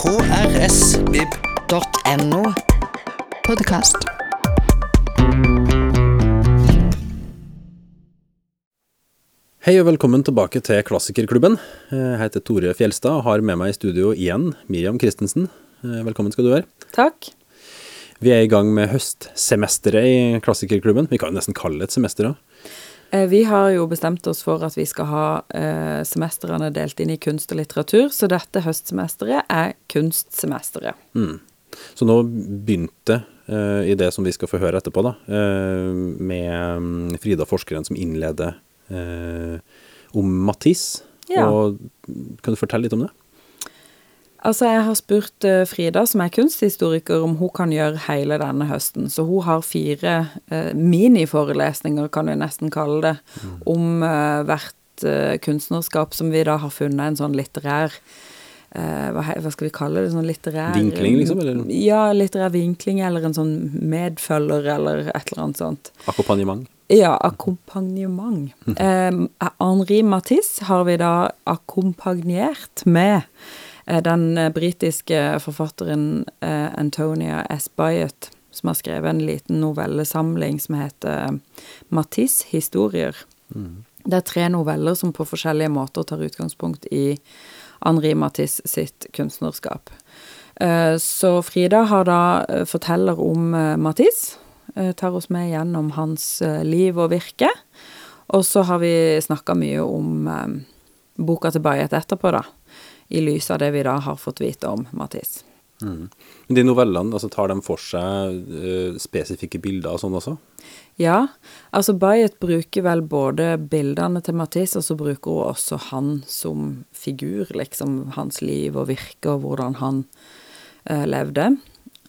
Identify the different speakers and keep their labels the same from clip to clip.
Speaker 1: krsvib.no.
Speaker 2: Podkast.
Speaker 3: Hei og velkommen tilbake til Klassikerklubben. Jeg heter Tore Fjelstad og har med meg i studio igjen Miriam Christensen. Eh, Velkommen skal du være.
Speaker 4: Takk.
Speaker 3: Vi er i gang med høstsemesteret i Klassikerklubben. Vi kan jo nesten kalle det et semester. da.
Speaker 4: Eh, Vi har jo bestemt oss for at vi skal ha eh, semestrene delt inn i kunst og litteratur, så dette høstsemesteret er kunstsemesteret.
Speaker 3: Så nå begynte eh, i det som vi skal få høre etterpå, da, eh, med mm, Frida forskeren som innleder eh, om Matisse.
Speaker 4: Ja.
Speaker 3: Og kan du fortelle litt om det?
Speaker 4: Altså, jeg har spurt eh, Frida, som er kunsthistoriker, om hun kan gjøre hele denne høsten. Så hun har fire eh, miniforelesninger, kan vi nesten kalle det, om eh, hvert kunstnerskap som vi da har funnet en sånn litterær hva, hva skal vi kalle det? Sånn litterær
Speaker 3: Vinkling, liksom, eller?
Speaker 4: Ja, litterær vinkling, eller en sånn medfølger, eller et eller annet sånt.
Speaker 3: Akkompagnement.
Speaker 4: Ja, akkompagnement. Eh, Henri Matisse har vi da akkompagnert med den eh, britiske forfatteren eh, Antonia S. Byatt, som har skrevet en liten novellesamling som heter Matisse historier. Det er tre noveller som på forskjellige måter tar utgangspunkt i Henri Matisse sitt kunstnerskap. Eh, Så Frida har da eh, forteller om eh, Matisse, eh, tar oss med gjennom hans eh, liv og virke. Og så har vi snakka mye om eh, boka til Bayet etterpå, da. I lys av det vi da har fått vite om Matisse.
Speaker 3: Men De novellene, altså tar de for seg uh, spesifikke bilder og sånn også?
Speaker 4: Ja, altså Bayet bruker vel både bildene til Matisse, og så bruker hun også han som figur, liksom hans liv og virke, og hvordan han uh, levde.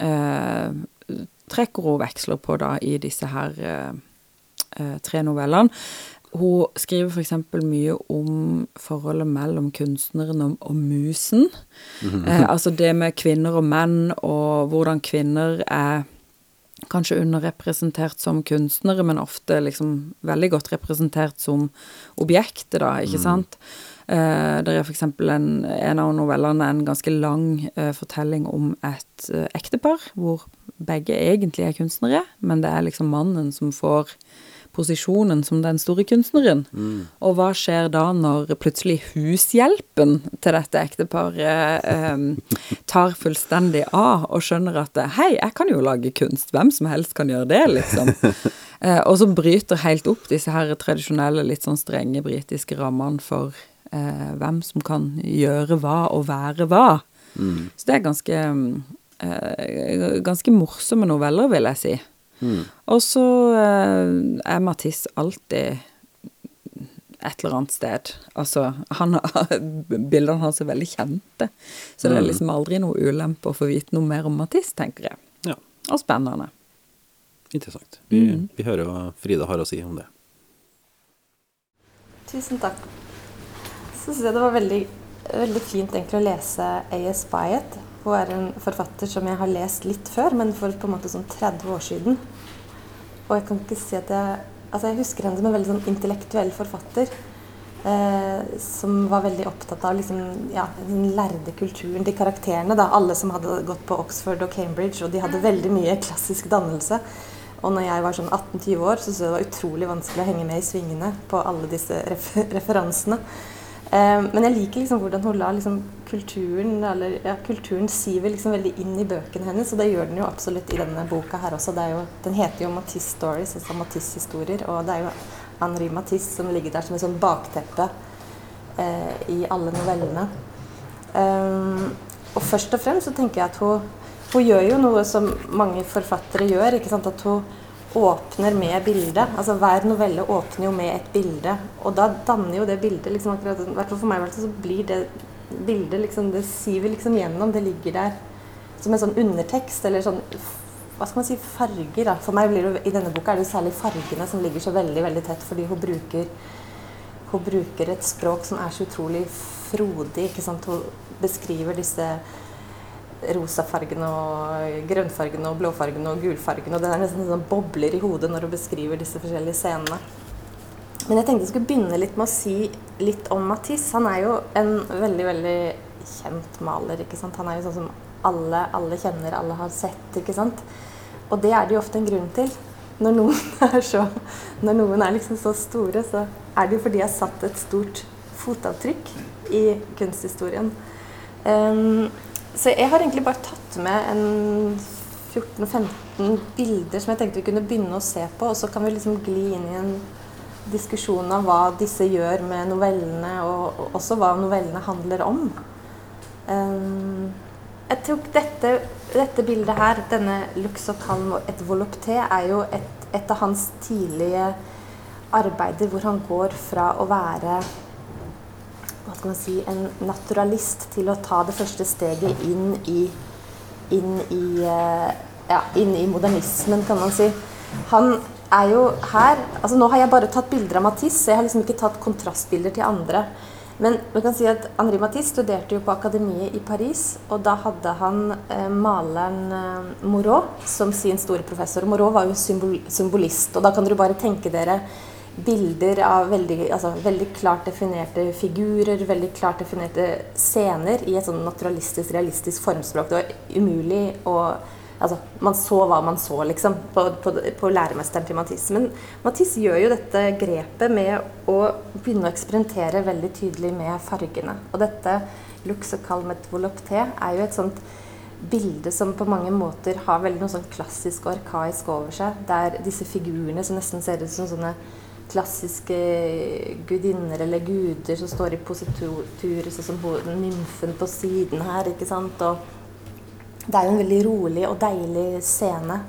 Speaker 4: Uh, trekker hun veksler på da i disse her tre novellene. Hun skriver f.eks. mye om forholdet mellom kunstneren og, og musen. Eh, altså det med kvinner og menn, og hvordan kvinner er kanskje underrepresentert som kunstnere, men ofte liksom veldig godt representert som objektet, da, ikke sant? Eh, det er eksempel en, en av novellene en ganske lang eh, fortelling om et eh, ektepar, hvor begge egentlig er kunstnere, men det er liksom mannen som får posisjonen som den store kunstneren. Og hva skjer da når plutselig hushjelpen til dette ekteparet eh, tar fullstendig av og skjønner at hei, jeg kan jo lage kunst, hvem som helst kan gjøre det, liksom. Eh, og så bryter helt opp disse her tradisjonelle, litt sånn strenge britiske rammene for eh, hvem som kan gjøre hva og være hva. Så det er ganske, eh, ganske morsomme noveller, vil jeg si. Og så eh, er Matisse alltid et eller annet sted. Altså, han, har- bildene hans er veldig kjente, så det er liksom aldri noe ulempe å få vite noe mer om Matisse, tenker jeg.
Speaker 3: Ja,
Speaker 4: Og spennende.
Speaker 3: interessant. Vi, vi hører hva Frida har å si om det.
Speaker 5: Tusen takk. Så syns jeg det var veldig, veldig fint egentlig å lese A.S. Byatt. Hun er en forfatter som jeg har lest litt før, men for på en måte sånn 30 år siden. Og jeg kan ikke si at jeg Altså, jeg husker henne som en veldig sånn intellektuell forfatter. Eh, som var veldig opptatt av liksom, ja, den lærde kulturen, de karakterene. da, Alle som hadde gått på Oxford og Cambridge, og de hadde veldig mye klassisk dannelse. Og når jeg var sånn 18-20 år, så syntes jeg det var utrolig vanskelig å henge med i svingene på alle disse refer referansene. Eh, men jeg liker liksom hvordan hun lar liksom kulturen eller, ja, kulturen siver liksom veldig inn i bøkene hennes, og det gjør den jo absolutt i denne boka her også. Jo, den heter jo Matisse Stories, altså Matisse-historier, og det er jo Henri Matisse som ligger der som et sånn bakteppe eh, i alle novellene. Um, og først og fremst så tenker jeg at hun, hun gjør jo noe som mange forfattere gjør, ikke sant? at hun åpner med bildet. Altså Hver novelle åpner jo med et bilde, og da danner jo det bildet liksom akkurat, hvert fall for meg så blir det bildet liksom, det siver liksom gjennom. Det ligger der som en sånn undertekst, eller sånn hva skal man si, farger. da. For meg blir det, I denne boka er det jo særlig fargene som ligger så veldig veldig tett, fordi hun bruker, hun bruker et språk som er så utrolig frodig. ikke sant? Hun beskriver disse rosafargene og grønnfargene og blåfargene og gulfargene. Og det er nesten sånn bobler i hodet når du beskriver disse forskjellige scenene. Men jeg tenkte jeg skulle begynne litt med å si litt om Matisse. Han er jo en veldig, veldig kjent maler. ikke sant? Han er jo sånn som alle, alle kjenner, alle har sett. ikke sant? Og det er det jo ofte en grunn til. Når noen er, så, når noen er liksom så store, så er det jo fordi de har satt et stort fotavtrykk i kunsthistorien. Um, så jeg har egentlig bare tatt med en 14-15 bilder som jeg tenkte vi kunne begynne å se på, og så kan vi liksom gli inn i en diskusjon av hva disse gjør med novellene, og også hva novellene handler om. Um, jeg tok dette, dette, bildet her, denne Lux og og et volupté, er jo et, et, av hans tidlige arbeider hvor han går fra å være skal man si, en naturalist til å ta det første steget inn i, inn i, eh, ja, inn i modernismen, kan man si. Han er jo her altså Nå har jeg bare tatt bilder av Matisse, jeg har liksom ikke tatt kontrastbilder til andre. Men man kan si at Henri Matisse studerte jo på Akademiet i Paris, og da hadde han eh, maleren eh, Moreau som sin store professor. Moreau var jo symbol, symbolist, og da kan dere bare tenke dere bilder av veldig, altså, veldig klart definerte figurer, veldig klart definerte scener i et sånn naturalistisk, realistisk formspråk. Det var umulig å altså, Man så hva man så, liksom, på, på, på læremesteren til Matisse. Men Matisse gjør jo dette grepet med å begynne å eksperimentere veldig tydelig med fargene. Og dette Lux og Calmet er jo et sånt bilde som på mange måter har veldig noe sånn klassisk og arkaisk over seg. Der disse figurene som nesten ser ut som sånne klassiske gudinner eller guder som står i positurer, sånn som nymfen på siden her. ikke sant, og det er jo en veldig rolig og deilig scene.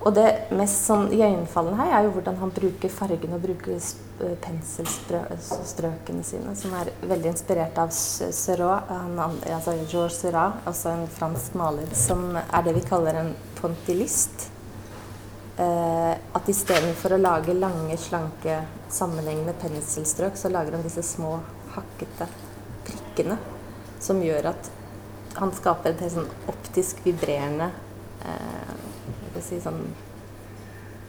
Speaker 5: Og det mest sånn iøynefallende her er jo hvordan han bruker fargene og bruker eh, penselstrøkene sine, som er veldig inspirert av Seurat, altså Georges Seurat, altså en fransk maler, som er det vi kaller en pontillist. Eh, at istedenfor å lage lange, slanke, sammenhengende penselstrøk, så lager han disse små, hakkete prikkene som gjør at han skaper et helt sånn optisk vibrerende eh, si sånn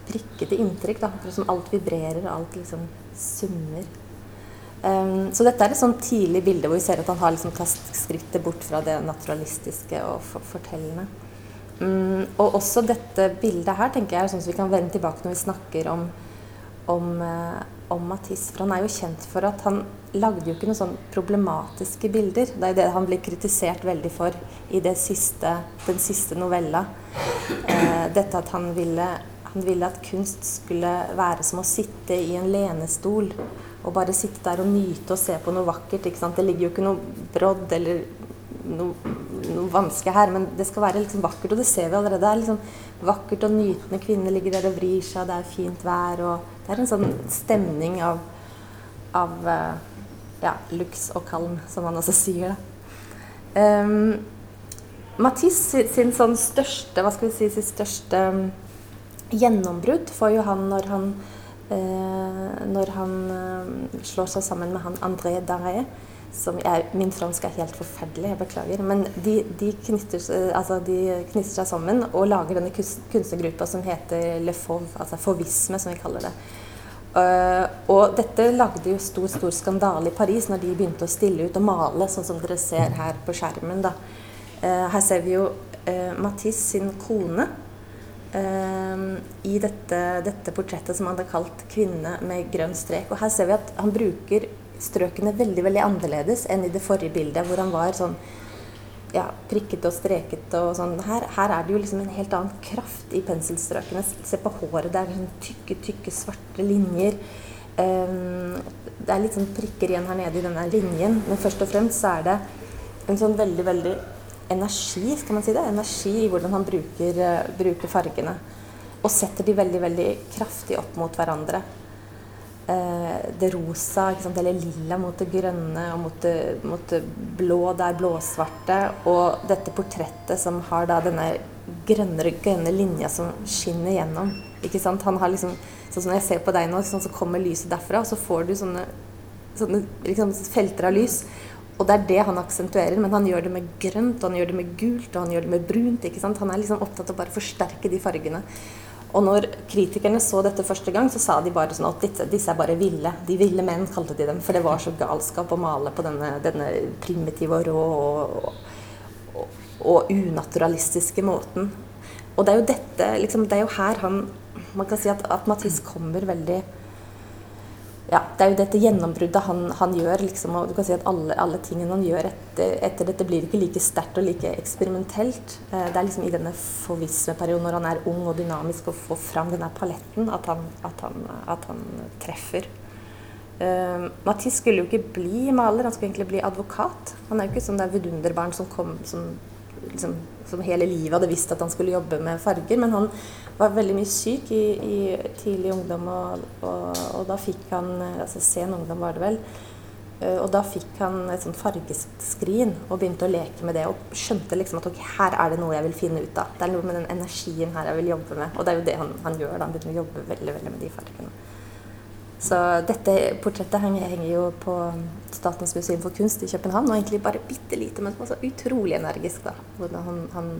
Speaker 5: prikkete inntrykk. da, Som alt vibrerer, og alt liksom summer. Um, så dette er et sånn tidlig bilde hvor vi ser at han har liksom tatt skrittet bort fra det naturalistiske og for fortellende. Um, og også dette bildet her tenker jeg er sånn som vi kan vende tilbake når vi snakker om, om, uh, om Matisse. For han er jo kjent for at han lagde jo ikke noen sånn problematiske bilder. Det er det han blir kritisert veldig for i siste, den siste novella. Eh, dette at han ville, han ville, at kunst skulle være som å sitte i en lenestol. Og bare sitte der og nyte og se på noe vakkert. Det ligger jo ikke noe brodd eller noe, noe vanske her, men det skal være liksom vakkert. Og det ser vi allerede. Det er liksom vakkert og nytende. Kvinner ligger der og vrir seg, det er fint vær. og Det er en sånn stemning av, av uh, ja, lux og kalm, som han også sier. Um, Matisse sin sånn største hva skal vi si, sitt største um, gjennombrudd får jo han når han, eh, når han eh, slår seg sammen med han André Daré. Er, min fransk er helt forferdelig, jeg beklager. Men de, de, knytter, altså de knytter, seg sammen og lager denne kunstnergruppa som heter Le Fauve, altså fauvisme, som vi kaller det. Uh, og dette lagde jo stor stor skandale i Paris når de begynte å stille ut og male, sånn som dere ser her på skjermen. da. Uh, her ser vi jo uh, Matisse sin kone i dette, dette, portrettet som han hadde kalt 'Kvinne med grønn strek'. Og her ser vi at han bruker strøkene veldig veldig annerledes enn i det forrige bildet, hvor han var sånn ja, prikket og streket og sånn. Her, her, er det jo liksom en helt annen kraft i penselstrøkene. Se på håret. Det er sånn tykke, tykke, svarte linjer. Um, det er litt sånn prikker igjen her nede i denne linjen, men først og fremst så er det en sånn veldig, veldig energi, skal man si det? Energi i hvordan han bruker, uh, bruker fargene. Og setter de veldig, veldig kraftig opp mot hverandre. Eh, det rosa eller lilla mot det grønne og mot det, mot det blå, det er blåsvarte. Og dette portrettet som har da denne grønne, grønne linja som skinner gjennom. Ikke sant? Han har liksom, sånn som jeg ser på deg nå, sånn så kommer lyset derfra, og så får du sånne, sånne liksom, felter av lys. Og det er det han aksentuerer, men han gjør det med grønt, og han gjør det med gult, og han gjør det med brunt. ikke sant? Han er liksom opptatt av å bare forsterke de fargene. Og når kritikerne så dette første gang, så sa de bare sånn at disse, disse er bare ville. De ville menn, kalte de dem. For det var så galskap å male på denne, denne primitive og rå og, og, og, unaturalistiske måten. Og det er jo dette liksom, Det er jo her han Man kan si at, at Matisse kommer veldig ja, det er jo dette gjennombruddet han, han gjør. Liksom, og du kan si at alle, alle tingene han gjør etter, etter, dette, blir ikke like sterkt og like eksperimentelt. Eh, det er liksom i denne forvismeperioden når han er ung og dynamisk og får fram denne paletten, at han, at han, at han treffer. Uh, Matisse skulle jo ikke bli maler, han skulle egentlig bli advokat. Han er jo ikke sånn der vidunderbarn som kom som, liksom, som hele livet hadde visst at han skulle jobbe med farger. Men han var veldig mye syk i, i tidlig ungdom, og, og, og, da fikk han altså Sen ungdom var det vel. Eh, og da fikk han et sånt fargeskrin og begynte å leke med det. Og skjønte liksom at okay, her er det noe jeg vil finne ut av. Det er noe med den energien her jeg vil jobbe med. Og det er jo det han, han gjør. da, Han begynner å jobbe veldig, veldig med de fargene. Så dette portrettet henger, jo på Statens museum for kunst i København. Og egentlig bare bitte lite, men også utrolig energisk. da. Han, han,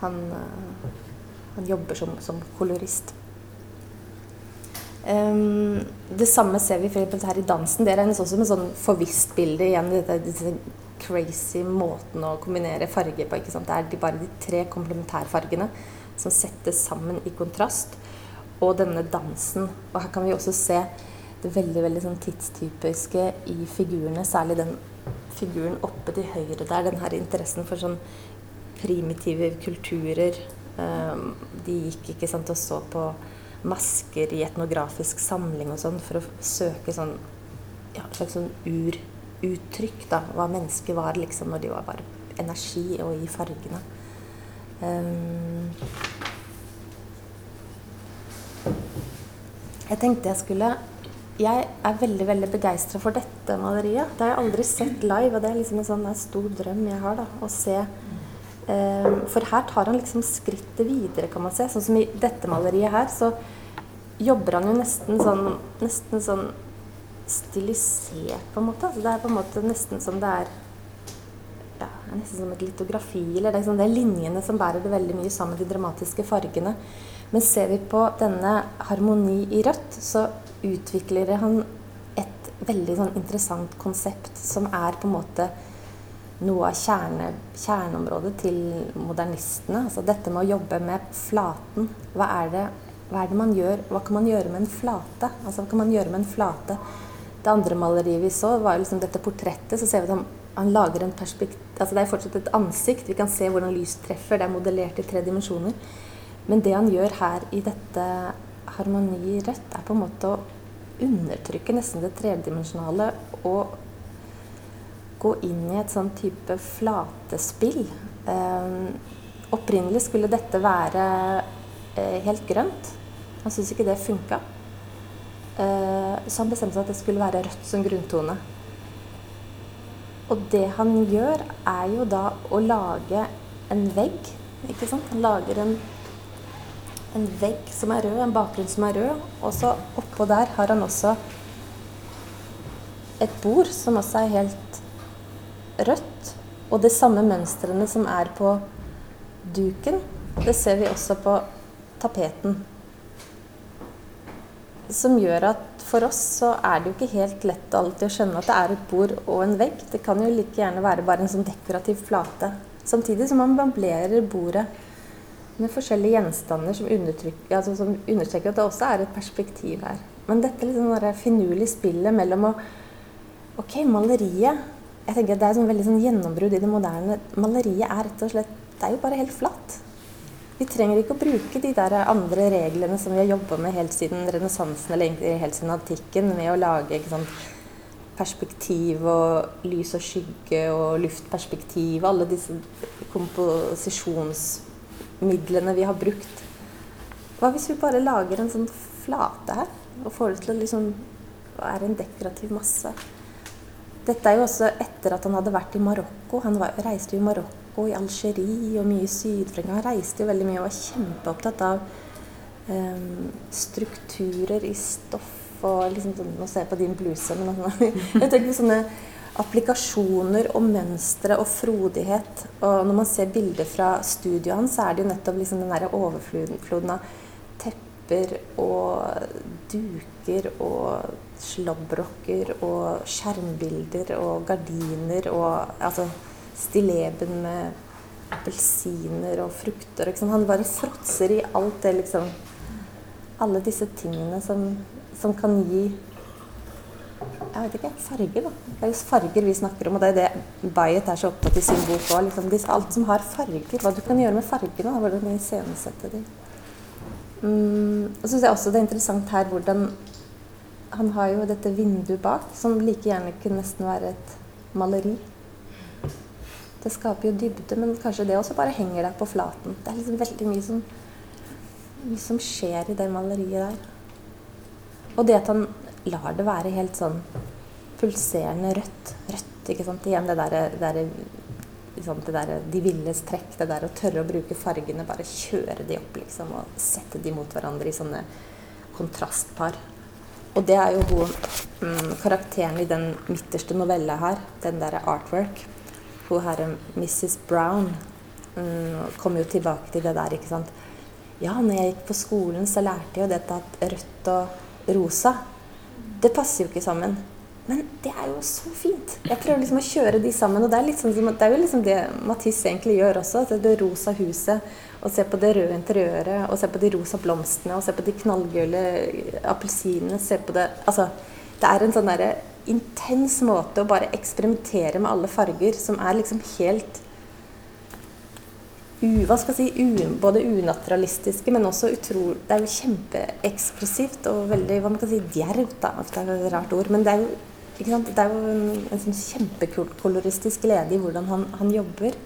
Speaker 5: han han jobber som, som kolorist. Um, det samme ser vi for her i dansen. Det regnes også med sånn forvisst bilde igjen. Dette, disse crazy måten å kombinere farger på. ikke sant? Det er de, bare de tre komplementærfargene som settes sammen i kontrast. Og denne dansen. Og her kan vi også se det veldig veldig sånn tidstypiske i figurene. Særlig den figuren oppe til høyre der. Den her interessen for sånn primitive kulturer de gikk ikke sant, og så på masker i etnografisk samling og sånn for å søke sånn ja, slags sånn uruttrykk, da. Hva mennesket var liksom når de var bare energi og i fargene. Um, jeg tenkte jeg skulle Jeg er veldig veldig begeistra for dette maleriet. Det har jeg aldri sett live, og det er liksom en sånn stor drøm jeg har. da, Å se Ehm, for her tar han liksom skrittet videre, kan man se. Sånn som i dette maleriet her, så jobber han jo nesten sånn, nesten sånn stilisert, på en måte. Altså det er på en måte nesten som det er ja, nesten som et litografi. eller det er, sånn, det er linjene som bærer det veldig mye sammen, de dramatiske fargene. Men ser vi på denne harmoni i rødt, så utvikler han et veldig sånn interessant konsept som er på en måte noe av kjerne, kjerneområdet til modernistene. Altså dette med å jobbe med flaten. Hva er, det, hva er det man gjør? Hva kan man gjøre med en flate? Altså hva kan man gjøre med en flate? Det andre maleriet vi så, var liksom dette portrettet. Så ser vi at han lager en perspekt... Altså det er fortsatt et ansikt. Vi kan se hvordan lys treffer. Det er modellert i tre dimensjoner. Men det han gjør her i dette harmoni rødt, er på en måte å undertrykke nesten det tredimensjonale og gå inn i et sånn type flatespill. Eh, opprinnelig skulle dette være eh, helt grønt. Han syntes ikke det funka. Eh, så han bestemte seg at det skulle være rødt som grunntone. Og det han gjør, er jo da å lage en vegg. Ikke sant? Han lager en, en vegg som er rød, en bakgrunn som er rød. Og så oppå der har han også et bord som også er helt rødt. Og de samme mønstrene som er på duken, det ser vi også på tapeten. Som gjør at for oss så er det jo ikke helt lett alltid å skjønne at det er et bord og en vegg. Det kan jo like gjerne være bare en sånn dekorativ flate. Samtidig som man møblerer bordet med forskjellige gjenstander som, altså som, understreker at det også er et perspektiv her. Men dette liksom finurlige spillet mellom å Ok, maleriet jeg tenker at Det er sånn veldig sånn gjennombrudd i det moderne. Maleriet er rett og slett Det er jo bare helt flatt. Vi trenger ikke å bruke de der andre reglene som vi har jobba med helt siden renessansen, eller egentlig helt siden antikken, med å lage sant, perspektiv og lys og skygge og luftperspektiv. Alle disse komposisjonsmidlene vi har brukt. Hva hvis vi bare lager en sånn flate her, og får det til å liksom være en dekorativ masse? Dette er jo også etter at han hadde vært i Marokko. Han var, reiste jo i Marokko, i Algerie og mye i Syd-Afrika. Han reiste jo veldig mye og var kjempeopptatt av um, strukturer i stoff og liksom, sånn, Nå ser jeg på din bluse, men altså, jeg tenker på sånne applikasjoner og mønstre og frodighet. Og når man ser bilder fra studioet hans, så er det jo nettopp liksom den der overfloden av tepper og duker og slåbroker og skjermbilder og gardiner og altså stilleben med appelsiner og frukter. Han bare fråtser i alt det liksom Alle disse tingene som, som kan gi jeg vet ikke, farger, da. Det er jo farger vi snakker om, og det er det Bayet er så opptatt i sin bok òg. Liksom, alt som har farger. Hva du kan gjøre med fargene. Hvordan iscenesette dem. Mm, og så syns jeg også det er interessant her hvordan Han har jo dette vinduet bak, som like gjerne kunne nesten være et maleri. Det skaper jo dybde, men kanskje det også bare henger der på flaten. Det er liksom veldig mye som, mye som skjer i det maleriet der. Og det at han lar det være helt sånn pulserende rødt. Rødt, ikke sant. Igjen det derre der, liksom, det der, De villes trekk. Det der å tørre å bruke fargene. Bare kjøre de opp, liksom. Og sette de mot hverandre i sånne kontrastpar. Og det er jo hun mm, karakteren i den midterste novella her, den derre artwork hun her Mrs. Brown mm, kom jo tilbake til det der, ikke sant. Ja, når jeg gikk på skolen, så lærte jeg jo dette at rødt og rosa Det passer jo ikke sammen. Men det er jo så fint. Jeg prøver liksom å kjøre de sammen. Og det er, liksom, det er jo liksom det Matisse egentlig gjør også. Det rosa huset, og se på det røde interiøret, og se på de rosa blomstene, og se på de knallgule appelsinene. Se på det Altså, det er en sånn derre intens måte å bare eksperimentere med alle farger som er liksom helt u, hva skal jeg si, u, både unaturalistiske, men også utrolig Det er jo kjempeeksplosivt og veldig hva man kan si, djervt. da, Det er et rart ord. Men det er jo, det er jo en, en sånn kjempekoloristisk glede i hvordan han, han jobber.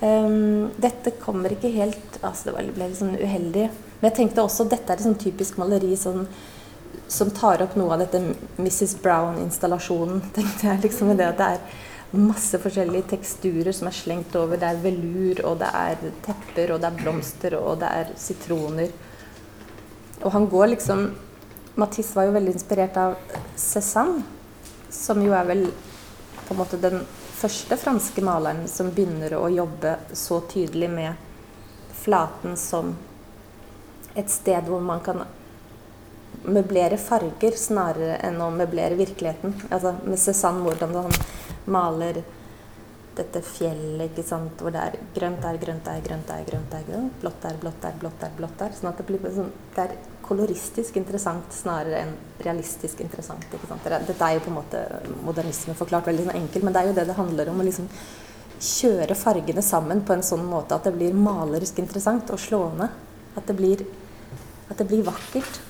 Speaker 5: Um, dette kommer ikke helt altså Det ble litt sånn uheldig. Men jeg tenkte også dette er et sånn typisk maleri sånn som tar opp noe av dette Mrs. Brown-installasjonen. tenkte jeg liksom det at det er masse forskjellige teksturer som er slengt over. Det er velur, og det er tepper, og det er blomster, og det er sitroner. Og han går liksom Matisse var jo veldig inspirert av Cézanne, som jo er vel på en måte den første franske maleren som begynner å jobbe så tydelig med flaten som et sted hvor man kan møblere farger snarere enn å møblere virkeligheten. Altså med Cézanne, hvordan han maler dette fjellet ikke sant, hvor det er grønt er grønt er grønt er grønt er grønt, blått er blått er blått er blått er. Sånn at det blir sånn, det er koloristisk interessant snarere enn realistisk interessant. ikke sant. Dette er jo på en måte modernisme forklart veldig sånn enkelt, men det er jo det det handler om. å liksom kjøre fargene sammen på en sånn måte at det blir malerisk interessant og slående. At det blir, at det blir vakkert.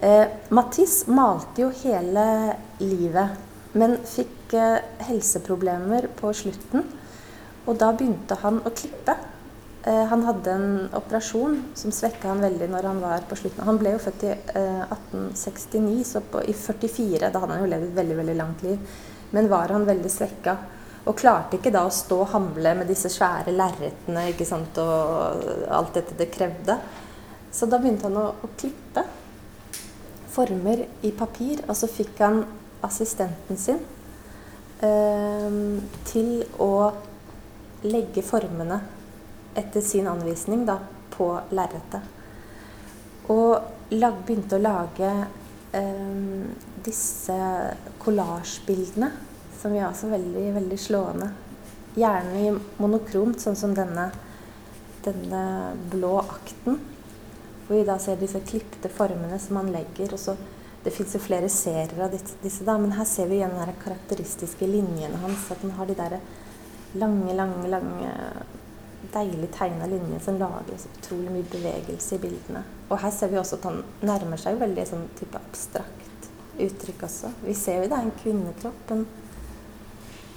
Speaker 5: Eh, Matisse malte jo hele livet, men fikk eh, helseproblemer på slutten. Og da begynte han å klippe. Eh, han hadde en operasjon som svekka han veldig når han var på slutten. Han ble jo født i 1869, eh, så på, i 44 Da hadde han jo levd et veldig, veldig langt liv. Men var han veldig svekka. Og klarte ikke da å stå og hamle med disse svære lerretene og alt dette det krevde. Så da begynte han å, å klippe former i papir, og så fikk han assistenten sin eh, til å legge formene etter sin anvisning da, på lerretet. Og lag, begynte å lage eh, disse kollasjbildene, som vi har så veldig, veldig slående. Gjerne monokromt, sånn som denne, denne blå akten. Hvor vi da ser disse klipte formene som han legger. og så Det fins jo flere serier av disse, da, men her ser vi igjen de karakteristiske linjene hans. At han har de der lange, lange, lange deilig tegna linje som lager så utrolig mye bevegelse i bildene. Og her ser vi også at han nærmer seg veldig sånn type abstrakt uttrykk også. Vi ser jo det er en kvinnekropp. men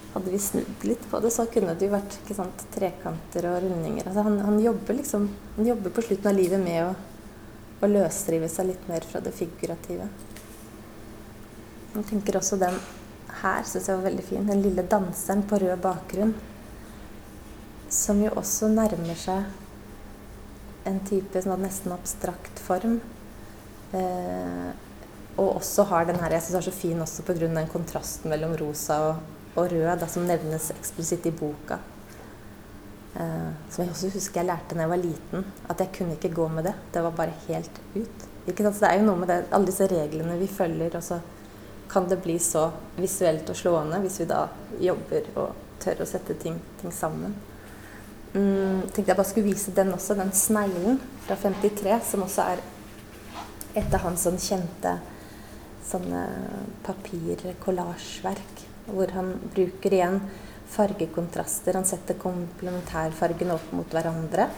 Speaker 5: hadde vi snudd litt på det, så kunne det jo vært sant, trekanter og rundinger. Altså han, han, jobber liksom, han jobber på slutten av livet med å å løsrive seg litt mer fra det figurative. Jeg tenker også den her syns jeg var veldig fin. Den lille danseren på rød bakgrunn. Som jo også nærmer seg en type sånn nesten abstrakt form. Eh, og også har den her Jeg syns den er så fin også pga. den kontrasten mellom rosa og, og rød, da, som nevnes eksplisitt i boka. Eh, som jeg også husker jeg lærte da jeg var liten, at jeg kunne ikke gå med det. Det var bare helt ut. Ikke sant? Så det er jo noe med det, alle disse reglene vi følger, og så kan det bli så visuelt og slående hvis vi da jobber og tør å sette ting, ting sammen. Mm, tenkte jeg bare skulle vise den også, den sneglen fra 53, som også er et av hans sånn kjente sånne papirkollasjverk, hvor han bruker igjen fargekontraster. Han setter komplementærfargene opp mot hverandre.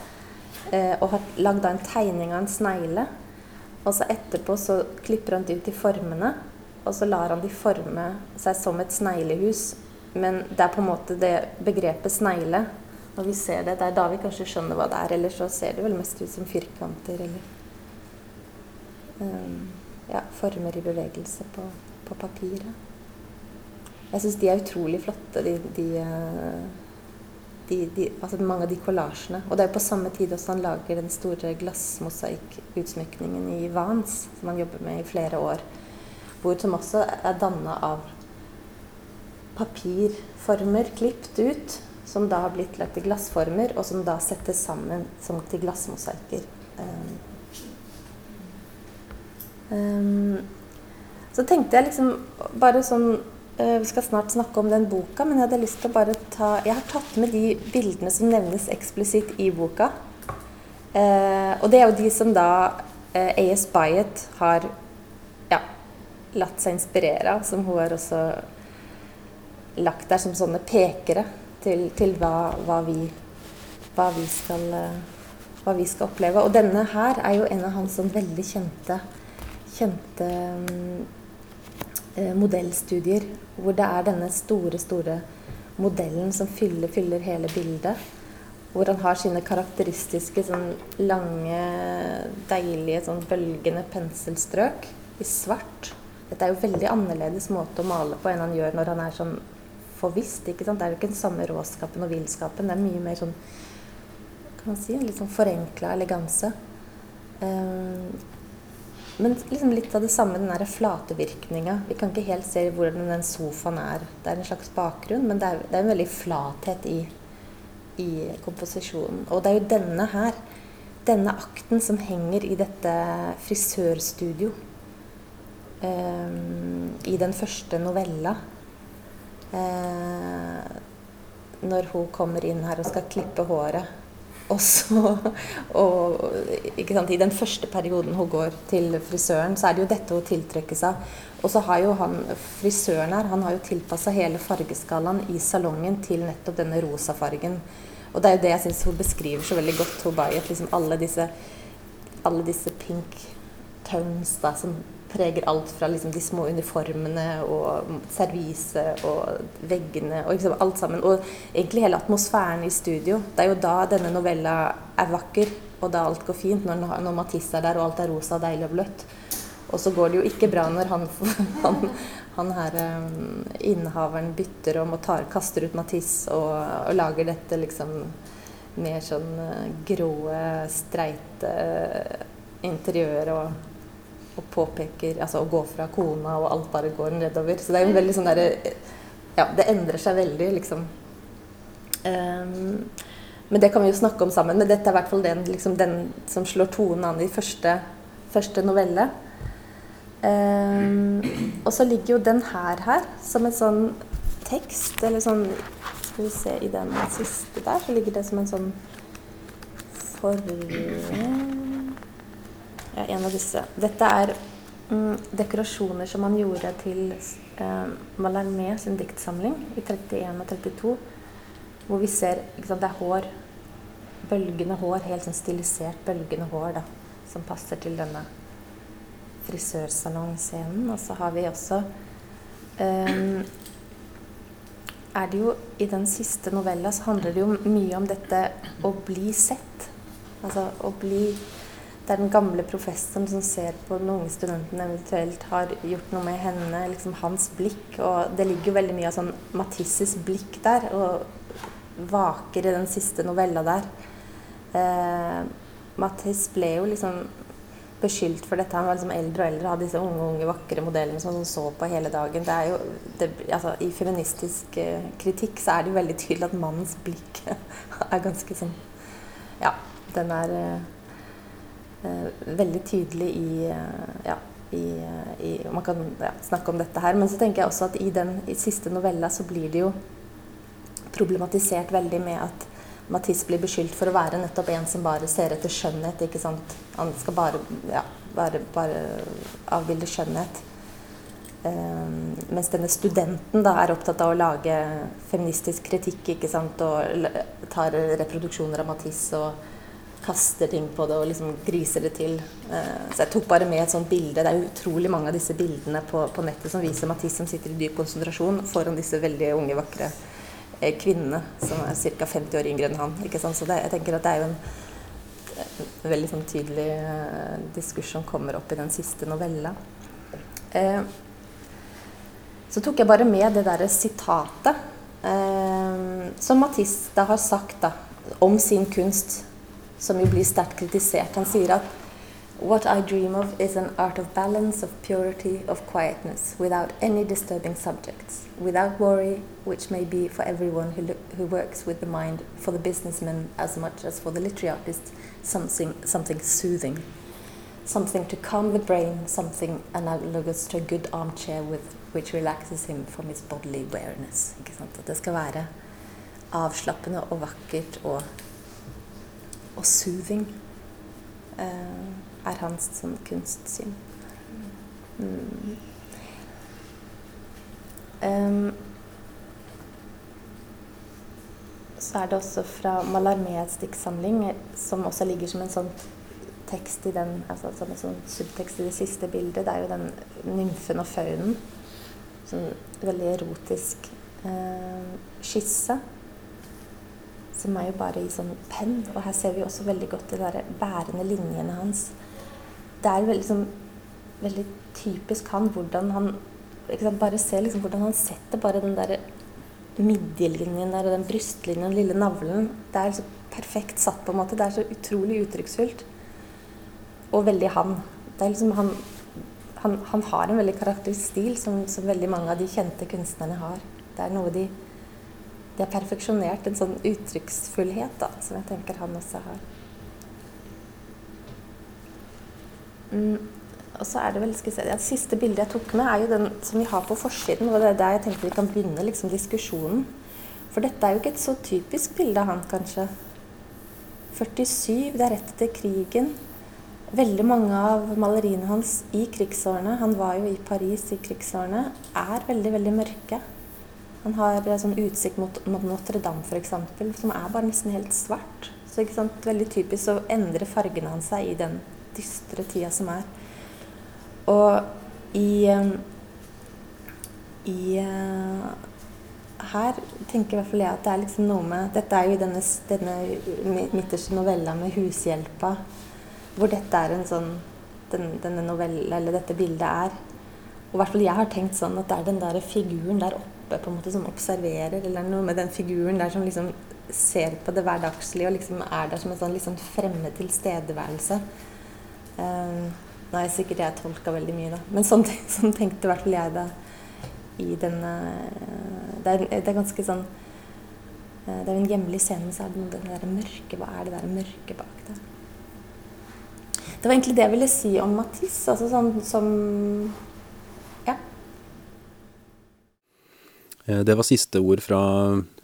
Speaker 5: Eh, og har lagd en tegning av en snegle. Og så etterpå så klipper han det ut i formene, og så lar han de forme seg som et sneglehus. Men det er på en måte det begrepet snegle Når vi ser det, det er da vi kanskje skjønner hva det er. Ellers så ser det vel mest ut som firkanter eller um, ja, former i bevegelse på, på papiret. Jeg syns de er utrolig flotte, de, de, eh, de, de, altså mange av de kollasjene. Og det er jo på samme tid også han lager den store glassmosaikkutsmykningen i Vans, som han jobber med i flere år. Hvor, som også er danna av papirformer klippet ut, som da har blitt lagt i glassformer, og som da settes sammen som til glassmosaikker. Um, um, så tenkte jeg liksom bare sånn Eh, vi skal snart snakke om den boka, men jeg hadde lyst til å bare ta Jeg har tatt med de bildene som nevnes eksplisitt i boka. Eh, og det er jo de som da eh, A.S. Byatt har ja, latt seg inspirere av. Som hun har også lagt der som sånne pekere til, til hva, hva, vi, hva, vi skal, eh, hva, vi, skal, oppleve. Og denne her er jo en av hans sånn veldig kjente, kjente um, Eh, modellstudier hvor det er denne store, store modellen som fyller, fyller hele bildet. Hvor han har sine karakteristiske sånn lange, deilige, sånn bølgende penselstrøk i svart. Dette er jo veldig annerledes måte å male på enn han gjør når han er sånn ikke sant? Det er jo ikke den samme råskapen og villskapen. Det er mye mer sånn kan man si, litt sånn forenkla eleganse. Um, men liksom litt av det samme, den der flatevirkninga. Vi kan ikke helt se hvordan den sofaen er. Det er en slags bakgrunn, men det er, det er en veldig flathet i, i, komposisjonen. Og det er jo denne her, denne akten, som henger i dette frisørstudio. Um, I den første novella. Uh, når hun kommer inn her og skal klippe håret. Og så, og, sant, I den første perioden hun går til frisøren, så er det jo dette hun tiltrekkes av. Og så har jo han, frisøren her han har jo tilpassa hele fargeskalaen i salongen til nettopp denne rosa fargen. Og det er jo det jeg syns hun beskriver så veldig godt, hun Liksom alle disse, alle disse pink tones da, som preger alt fra liksom de små uniformene og serviset og veggene og liksom alt sammen. Og egentlig hele atmosfæren i studio. Det er jo da denne novella er vakker, og da alt går fint. Når, når Matisse er der og alt er rosa, deilig og bløtt. Og så går det jo ikke bra når han, han, han her um, innehaveren bytter om og tar, kaster ut Matisse og, og lager dette liksom mer sånn uh, grå, streite uh, interiør og påpeker Altså å gå fra kona, og alt bare går nedover. Så det er jo veldig sånn derre Ja, det endrer seg veldig, liksom. Um, men det kan vi jo snakke om sammen. Men dette er i hvert fall den, liksom, den som slår tonen an i første, første novelle. Um, og så ligger jo den her her som en sånn tekst, eller sånn Skal vi se, i den siste der så ligger det som en sånn for ja, en av disse. Dette er mm, dekorasjoner som han gjorde til eh, Mallarmé sin diktsamling i 31 og 32. Hvor vi ser sant, Det er hår. Bølgende hår. Helt sånn stilisert bølgende hår da, som passer til denne frisørsalongscenen. Og så har vi også eh, er det jo I den siste novella så handler det jo mye om dette å bli sett. Altså å bli det er den gamle professoren som ser på den unge studenten eventuelt har gjort noe med henne. liksom Hans blikk. Og det ligger jo veldig mye av sånn Matisses blikk der. Og vaker i den siste novella der. Eh, Matisse ble jo liksom beskyldt for dette. Han var liksom eldre og eldre, hadde disse unge, unge, vakre modellene som han så på hele dagen. Det er jo, det, altså, I feministisk uh, kritikk så er det jo veldig tydelig at mannens blikk er ganske sånn Ja, den er uh, veldig tydelig i Ja, i, i, Man kan ja, snakke om dette her. Men så tenker jeg også at i den i siste novella så blir det jo problematisert veldig med at Matisse blir beskyldt for å være nettopp en som bare ser etter skjønnhet. ikke sant? Han skal bare, ja, bare, bare avbilde skjønnhet. Um, mens denne studenten da er opptatt av å lage feministisk kritikk ikke sant? og tar reproduksjoner av Matisse og kaster ting på det og liksom griser det til. Uh, så jeg tok bare med et sånt bilde. Det er utrolig mange av disse bildene på, på nettet som viser Matisse som sitter i dyp konsentrasjon foran disse veldig unge, vakre kvinnene kvinne som er ca. 50 år yngre enn han. Ikke sant? Så det, jeg tenker at det er jo en, en veldig sånn tydelig uh, diskurs som kommer opp i den siste novella. Uh, så tok jeg bare med det derre sitatet uh, som Matisse da har sagt da, om sin kunst, som jo blir sterkt kritisert. Han sier at What I dream of is an art of balance, of purity, of quietness, without any disturbing subjects, without worry, which may be for everyone who, who works with the mind, for the businessman as much as for the literary artist, something, something soothing, something to calm the brain, something analogous to a good armchair with, which relaxes him from his bodily weariness. Ikke sant? At det skal være og soothing. Uh, er hans sånn kunstsyn. Mm. Um, så er det også fra Malarmés diktsamling, som også ligger som en sånn tekst i den, altså som en sånn subtekst i det siste bildet. Det er jo den nymfen og faunen. Sånn veldig erotisk eh, skisse som er jo bare i sånn penn. Og her ser vi også veldig godt de der bærende linjene hans. Det er veldig, sånn, veldig typisk han hvordan han sant, Bare se liksom hvordan han setter bare den der midjelinjen der og den brystlinjen den lille navlen. Det er liksom perfekt satt, på en måte. Det er så utrolig uttrykksfullt. Og veldig han. Det er liksom han han, han har en veldig karakteristisk stil som, som veldig mange av de kjente kunstnerne har. Det er noe de de har perfeksjonert en sånn uttrykksfullhet som jeg tenker han også har. Mm. Og så er det vel, skal jeg se, Det siste bildet jeg tok med, er jo den som vi har på forsiden. og Det er der jeg tenkte vi kan begynne liksom, diskusjonen. For dette er jo ikke et så typisk bilde av han, kanskje. 47, det er rett etter krigen. Veldig mange av maleriene hans i krigsårene, han var jo i Paris i krigsårene, er veldig, veldig mørke. Han har eh, sånn utsikt mot, mot Notre-Dame f.eks., som er bare nesten helt svart. Så ikke sant, Veldig typisk så endrer fargene hans seg i den dystre tida som er. Og i, um, i uh, her tenker i hvert fall jeg at det er liksom noe med Dette er jo denne, denne midterste novella med hushjelpa, hvor dette er en sånn den, denne novella, eller dette bildet er. Og hvert fall jeg har tenkt sånn at det er den der figuren der oppe oppe på en måte som observerer, eller noe med den figuren der som liksom ser på det hverdagslige og liksom er der som en sånn liksom fremmed tilstedeværelse. Um, nå er jeg sikkert jeg tolka veldig mye, da. Men sånn, sånn tenkte i hvert fall jeg da i denne det er, det er ganske sånn eh, Det er jo en hjemlig scene, men så er det noe det der mørke Hva er det der mørke bak det? Det var egentlig det jeg ville si om Matisse. Altså sånn som
Speaker 3: det var siste ord fra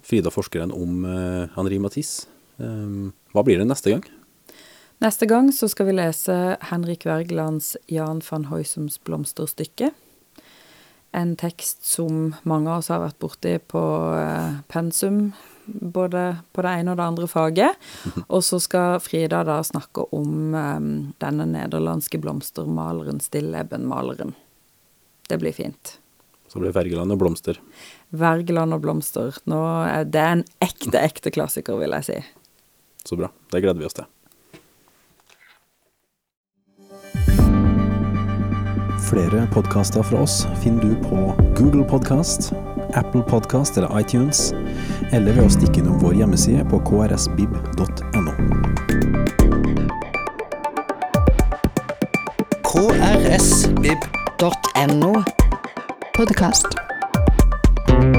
Speaker 3: Frida forskeren om eh, Henri Matisse. Eh, hva blir det neste gang?
Speaker 4: Neste gang så skal vi lese Henrik Wergelands Jan van Hoysums blomsterstykke. En tekst som mange av oss har vært borti på pensum, både på det ene og det andre faget. Og så skal Frida da snakke om denne nederlandske blomstermaleren, Stilleben-maleren. Det blir fint.
Speaker 3: Så blir Wergeland og blomster.
Speaker 4: Wergeland og blomster. Nå er det en ekte, ekte klassiker, vil jeg si.
Speaker 3: Så bra. Det gleder vi oss til. Flere podkaster fra oss finner du på Google Podkast, Apple Podkast eller iTunes, eller ved å stikke innom vår hjemmeside på krsbib.no.
Speaker 1: krsbib.no.
Speaker 2: Podkast. Thank you.